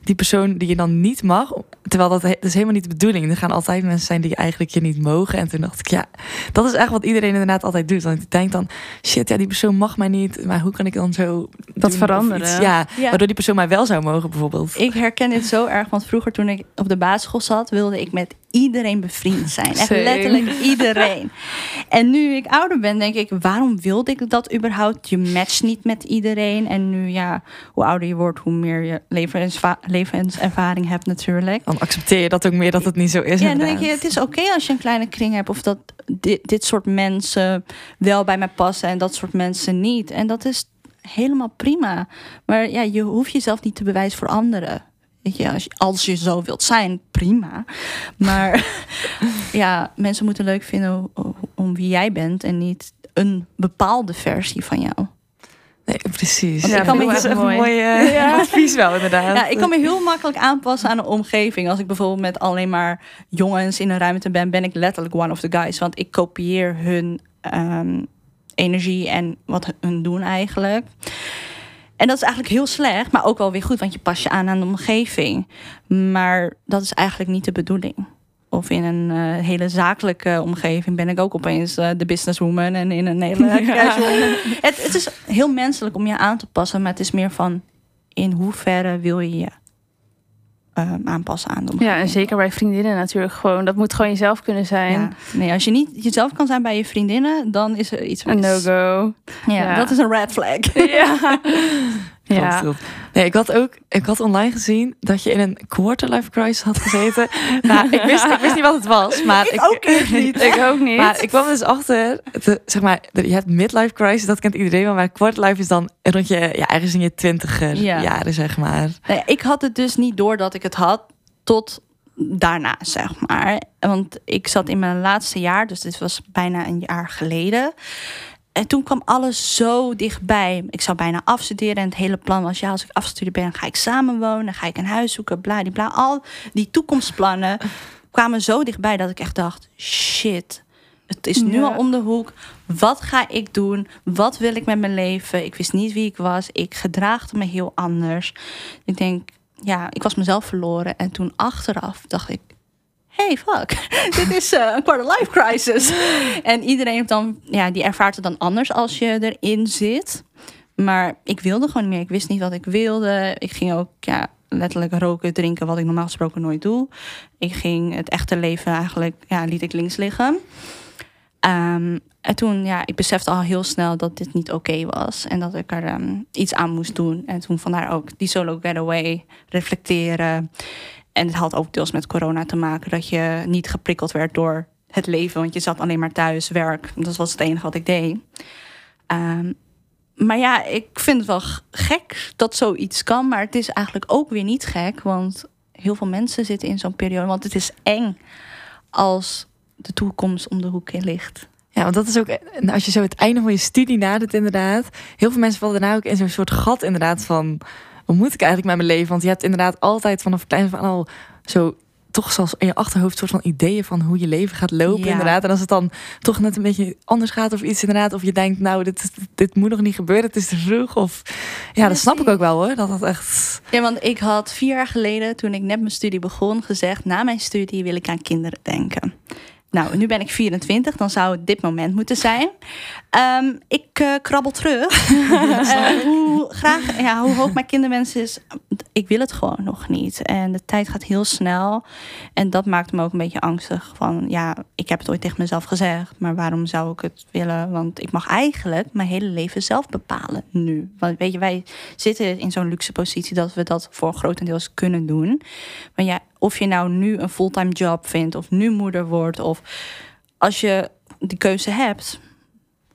die persoon die je dan niet mag, terwijl dat, dat is helemaal niet de bedoeling. Er gaan altijd mensen zijn die eigenlijk je niet mogen en toen dacht ik ja, dat is echt wat iedereen inderdaad altijd doet. Want ik denk dan shit, ja die persoon mag mij niet, maar hoe kan ik dan zo of veranderen. iets- ja, Ja. waardoor die persoon mij wel zou mogen bijvoorbeeld. Ik herken dit zo erg, want vroeger toen ik op de basisschool zat, wilde ik met iedereen bevriend zijn. Echt letterlijk iedereen. En nu ik ouder ben, denk ik, waarom wilde ik dat überhaupt? Je matcht niet met iedereen. En nu, ja, hoe ouder je wordt, hoe meer je levenservaring hebt natuurlijk. Dan accepteer je dat ook meer dat het niet zo is. Ja, dan denk je, het is oké als je een kleine kring hebt. Of dat dit, dit soort mensen wel bij mij passen en dat soort mensen niet. En dat is helemaal prima. Maar ja, je hoeft jezelf niet te bewijzen voor anderen. Weet je, als je, als je zo wilt zijn, prima. Maar ja, mensen moeten leuk vinden om, wie jij bent en niet een bepaalde versie van jou. Nee, precies. Want ik kan me dat is heel een mooi. mooi eh, Ja. advies wel, inderdaad. Ja, ik kan me heel makkelijk aanpassen aan een omgeving. Als ik bijvoorbeeld met alleen maar jongens in een ruimte ben, ben ik letterlijk one of the guys. Want ik kopieer hun ehm, energie en wat hun doen eigenlijk. En dat is eigenlijk heel slecht, maar ook wel weer goed, want je pas je aan aan de omgeving. Maar dat is eigenlijk niet de bedoeling. Of in een eh, hele zakelijke omgeving ben ik ook opeens eh, de businesswoman. En in een hele casual. Het, het is heel menselijk om je aan te passen, maar het is meer van in hoeverre wil je je eh, aanpassen aan de omgeving. Ja, en zeker bij vriendinnen natuurlijk gewoon. Dat moet gewoon jezelf kunnen zijn. Ja. Nee, als je niet jezelf kan zijn bij je vriendinnen, dan is er iets Een no-go. Ja, Ja. dat is een red flag. ja. Ja. Nee, ik had ook, ik had online gezien dat je in een quarterlife crisis had gezeten. nou, ik wist, ik wist niet wat het was, maar ik, ook echt niet. Ik ook niet. Maar ik kwam dus achter, de, zeg maar, de- je hebt midlife crisis, dat kent iedereen wel, maar quarterlife is dan rond je, ja, ergens in je twintiger Ja. jaren, zeg maar. Nee, ik had het dus niet door dat ik het had tot daarna, zeg maar. Want ik zat in mijn laatste jaar, dus dit was bijna een jaar geleden. En toen kwam alles zo dichtbij. Ik zou bijna afstuderen en het hele plan was... ja, als ik afgestudeerd ben, ga ik samenwonen, ga ik een huis zoeken, bla, Al die toekomstplannen kwamen zo dichtbij dat ik echt dacht... shit, het is nu Ja. al om de hoek. Wat ga ik doen? Wat wil ik met mijn leven? Ik wist niet wie ik was. Ik gedraagde me heel anders. Ik denk, ja, ik was mezelf verloren. En toen achteraf dacht ik, hey, fuck, dit is eh, een quarter life crisis. en iedereen heeft dan, ja, die ervaart het dan anders als je erin zit. Maar ik wilde gewoon niet meer. Ik wist niet wat ik wilde. Ik ging ook, ja, letterlijk roken, drinken, wat ik normaal gesproken nooit doe. Ik ging het echte leven eigenlijk, ja, liet ik links liggen. Ehm, en toen, ja, ik besefte al heel snel dat dit niet oké was. En dat ik er ehm, iets aan moest doen. En toen vandaar ook die solo getaway, reflecteren. En het had ook deels met corona te maken. Dat je niet geprikkeld werd door het leven. Want je zat alleen maar thuis, werk. Dat was het enige wat ik deed. Ehm, maar ja, ik vind het wel gek dat zoiets kan. Maar het is eigenlijk ook weer niet gek. Want heel veel mensen zitten in zo'n periode. Want het is eng als de toekomst om de hoek in ligt. Ja, want dat is ook, als je zo het einde van je studie nadert inderdaad. Heel veel mensen vallen daarna ook in zo'n soort gat inderdaad van... Wat moet ik eigenlijk met mijn leven? Want je hebt inderdaad altijd vanaf klein van al zo... Toch zelfs in je achterhoofd soort van ideeën van hoe je leven gaat lopen Ja. inderdaad. En als het dan toch net een beetje anders gaat of iets inderdaad. Of je denkt, nou, dit, dit moet nog niet gebeuren, het is te vroeg. Of ja, dat snap ik ook wel hoor. Dat dat echt... Ja, want ik had vier jaar geleden, toen ik net mijn studie begon, gezegd: na mijn studie wil ik aan kinderen denken. Nou, nu ben ik 24, dan zou het dit moment moeten zijn. Ehm, ik eh, krabbel terug. Eh, hoe, graag, ja, hoe hoog mijn kinderwens is, ik wil het gewoon nog niet. En de tijd gaat heel snel. En dat maakt me ook een beetje angstig. Van ja, ik heb het ooit tegen mezelf gezegd, maar waarom zou ik het willen? Want ik mag eigenlijk mijn hele leven zelf bepalen nu. Want weet je, wij zitten in zo'n luxe positie dat we dat voor grotendeels kunnen doen. Maar ja, of je nou nu een fulltime job vindt, of nu moeder wordt, of als je die keuze hebt,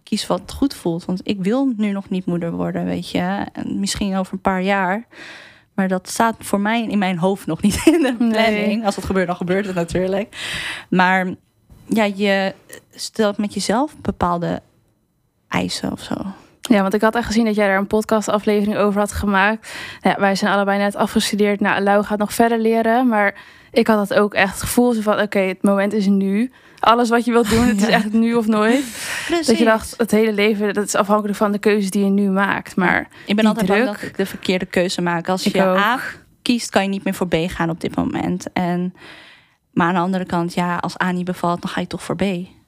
kies wat goed voelt. Want ik wil nu nog niet moeder worden, weet je. En misschien over een paar jaar. Maar dat staat voor mij in mijn hoofd nog niet in de Nee. planning. Als het gebeurt, dan gebeurt het natuurlijk. Maar ja, je stelt met jezelf bepaalde eisen of zo. Ja, want ik had echt gezien dat jij daar een podcastaflevering over had gemaakt. Ja, wij zijn allebei net afgestudeerd. Nou, Lau gaat nog verder leren. Maar ik had dat ook echt het gevoel van... oké, het moment is nu. Alles wat je wilt doen, het is echt nu of nooit. Dat je dacht, het hele leven, dat is afhankelijk van de keuzes die je nu maakt. Maar Ik ben altijd bang druk. dat ik de verkeerde keuze maak. Als je ook. A kiest, kan je niet meer voor B gaan op dit moment. En, maar aan de andere kant, ja, als A niet bevalt, dan ga je toch voor B.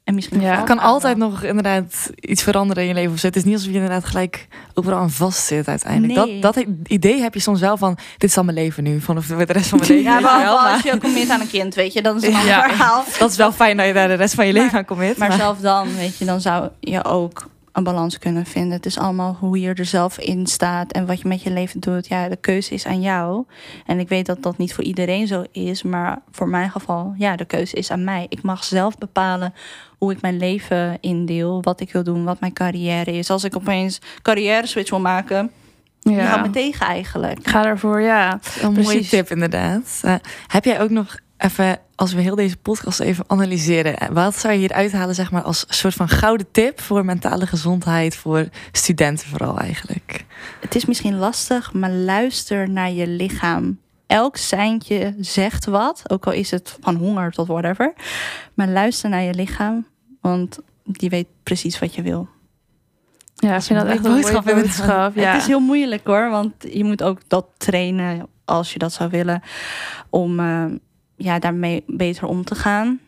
En misschien Ja. Kan altijd nog inderdaad iets veranderen in je leven. of zo. Het is niet alsof je inderdaad gelijk overal aan vast zit uiteindelijk. Nee. Dat, dat idee heb je soms wel van, dit is al mijn leven nu. Vanaf de rest van mijn leven. Ja, maar wel, maar als je commit aan een kind, weet je, dan is het een ander Ja. verhaal. Dat is wel fijn dat je daar de rest van je Maar- leven aan commit. Maar maar- zelf dan, weet je, dan zou je ook een balans kunnen vinden. Het is allemaal hoe je er zelf in staat en wat je met je leven doet. Ja, de keuze is aan jou. En ik weet dat dat niet voor iedereen zo is, maar voor mijn geval, ja, de keuze is aan mij. Ik mag zelf bepalen hoe ik mijn leven indeel, wat ik wil doen, wat mijn carrière is. Als ik opeens carrière switch wil maken, ja. je houdt me tegen eigenlijk. ga ervoor, ja. Een mooie Precies. tip inderdaad. Eh, heb jij ook nog even, als we heel deze podcast even analyseren, eh, wat zou je hier uithalen zeg maar als soort van gouden tip voor mentale gezondheid voor studenten vooral eigenlijk? Het is misschien lastig, maar luister naar je lichaam. Elk seintje zegt wat, ook al is het van honger tot whatever. Maar luister naar je lichaam, want die weet precies wat je wil. Ja, ik is vind dat echt een boodschap, boodschap. Ja. Het is heel moeilijk hoor, want je moet ook dat trainen als je dat zou willen, om eh, ja, daarmee beter om te gaan.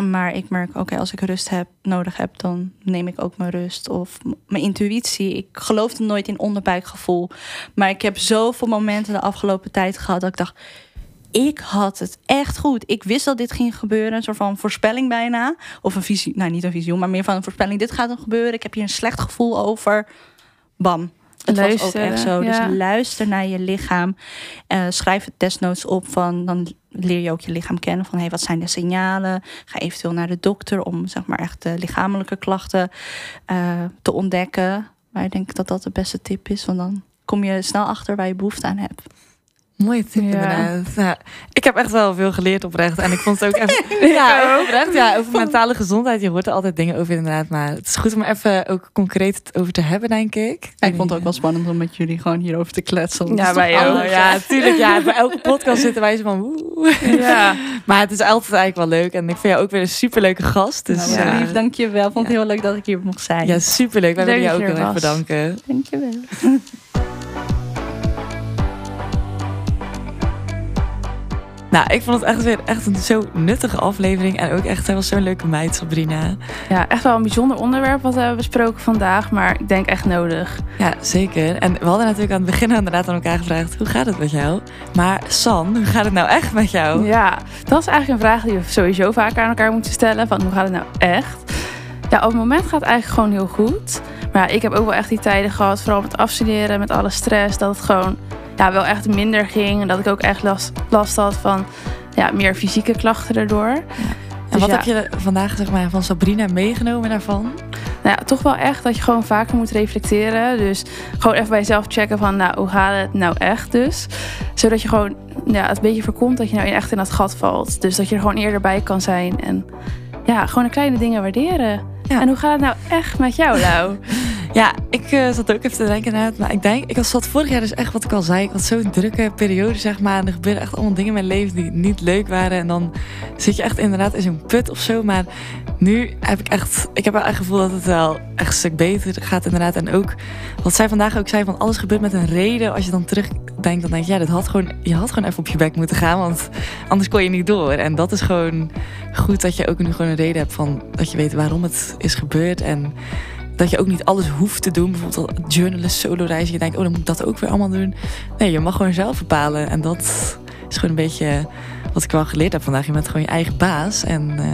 Maar ik merk, oké, als ik rust heb, nodig heb, dan neem ik ook mijn rust. Of mijn intuïtie. Ik geloofde nooit in onderbuikgevoel. Maar ik heb zoveel momenten de afgelopen tijd gehad dat ik dacht, ik had het echt goed. Ik wist dat dit ging gebeuren. Een soort van voorspelling bijna. Of een visie, nou niet een visioen, maar meer van een voorspelling. Dit gaat er gebeuren. Ik heb hier een slecht gevoel over. Bam. Het was ook echt zo. ja. Dus luister naar je lichaam. Eh, schrijf het desnoods op van dan leer je ook je lichaam kennen van hey, wat zijn de signalen? Ga eventueel naar de dokter om zeg maar echt de lichamelijke klachten eh, te ontdekken. Maar ik denk dat dat de beste tip is, want dan kom je snel achter waar je behoefte aan hebt. Mooie tip Ja. inderdaad. Ik heb echt wel veel geleerd oprecht. En ik vond het ook even... ja, oprecht. Ja, over mentale gezondheid. Je hoort er altijd dingen over inderdaad. Maar het is goed om er even ook concreet over te hebben, denk ik. ik vond het ook wel spannend om met jullie gewoon hierover te kletsen. Ja. Oh, anders, ja, tuurlijk. Ja, bij elke podcast zitten wij zo van... woe. Ja. Maar het is altijd eigenlijk wel leuk. En ik vind jou ook weer een superleuke gast. Dus Nou, ja, lief, dankjewel. Vond het heel leuk dat ik hier mocht zijn. ja, superleuk. Wij willen jou ook je heel er erg bedanken. Dankjewel. Nou, ik vond het echt weer echt een zo nuttige aflevering. En ook echt, hij was zo'n leuke meid, Sabrina. ja, echt wel een bijzonder onderwerp wat we hebben besproken vandaag. Maar ik denk echt nodig. Ja, zeker. En we hadden natuurlijk aan het begin inderdaad aan elkaar gevraagd... hoe gaat het met jou? Maar San, hoe gaat het nou echt met jou? Ja, dat is eigenlijk een vraag die we sowieso vaker aan elkaar moeten stellen. Van hoe gaat het nou echt? Ja, op het moment gaat het eigenlijk gewoon heel goed. Maar ja, ik heb ook wel echt die tijden gehad, vooral met afstuderen, met alle stress, dat het gewoon ja, wel echt minder ging. En dat ik ook echt last, last had van ja, meer fysieke klachten erdoor. En Dus wat ja. heb je vandaag zeg maar, van Sabrina meegenomen daarvan? Nou ja, toch wel echt dat je gewoon vaker moet reflecteren. Dus gewoon even bij jezelf checken van, nou, hoe gaat het nou echt dus? Zodat je gewoon ja, het een beetje voorkomt dat je nou echt in dat gat valt. Dus dat je er gewoon eerder bij kan zijn. En ja, gewoon de kleine dingen waarderen. Ja. En hoe gaat het nou echt met jou, Lau? Ja, ik eh, zat ook even te denken inderdaad. Maar ik denk, ik was zat vorig jaar dus echt wat ik al zei. Ik had zo'n drukke periode, zeg maar. En er gebeuren echt allemaal dingen in mijn leven die niet leuk waren. En dan zit je echt inderdaad in zo'n put of zo. Maar nu heb ik echt, ik heb wel echt het gevoel dat het wel echt een stuk beter gaat inderdaad. En ook, wat zij vandaag ook zei, van alles gebeurt met een reden. Als je dan terugdenkt, dan denk je, ja, dit had gewoon, je had gewoon even op je bek moeten gaan. Want anders kon je niet door. En dat is gewoon goed dat je ook nu gewoon een reden hebt van, dat je weet waarom het is gebeurd. En dat je ook niet alles hoeft te doen. Bijvoorbeeld al journalen, solo reizen. Je denkt, oh, dan moet ik dat ook weer allemaal doen. Nee, je mag gewoon zelf bepalen. En dat is gewoon een beetje wat ik wel geleerd heb vandaag. Je bent gewoon je eigen baas. En eh,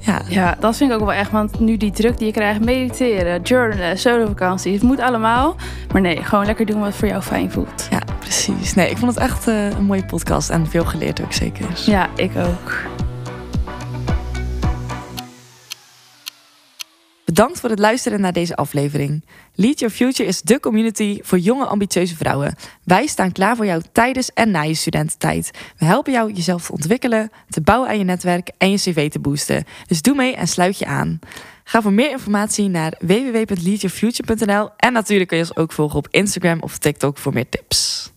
ja, Ja, dat vind ik ook wel echt. Want nu die druk die je krijgt, mediteren, journalen, solo-vakanties. Het moet allemaal. Maar nee, gewoon lekker doen wat voor jou fijn voelt. ja, precies. Nee, ik vond het echt eh, een mooie podcast. En veel geleerd ook zeker. Ja, ik ook. Bedankt voor het luisteren naar deze aflevering. Lead Your Future is de community voor jonge ambitieuze vrouwen. Wij staan klaar voor jou tijdens en na je studententijd. We helpen jou jezelf te ontwikkelen, te bouwen aan je netwerk en je cv te boosten. Dus doe mee en sluit je aan. Ga voor meer informatie naar www.leadyourfuture.nl en natuurlijk kun je ons ook volgen op Instagram of TikTok voor meer tips.